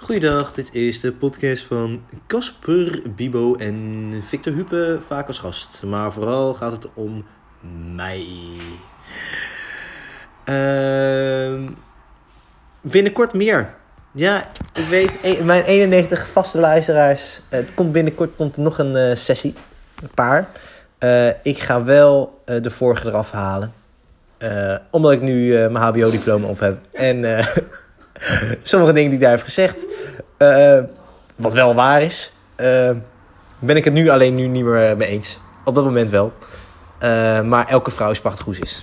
Goeiedag, dit is de podcast van Casper, Bibo en Victor Hupe, vaak als gast. Maar vooral gaat het om mij. Ehm, binnenkort meer. Ja, ik weet, e- mijn 91 vaste luisteraars. Het komt binnenkort komt er nog een eh, sessie. Een paar. Eh, ik ga wel eh, de vorige eraf halen. Omdat ik nu mijn HBO-diploma op heb. En sommige dingen die ik daar heb gezegd. eh, wat wel waar is. eh, ben ik het nu alleen nu niet meer mee eens. Op dat moment wel. Eh, maar elke vrouw is prachtig hoe is.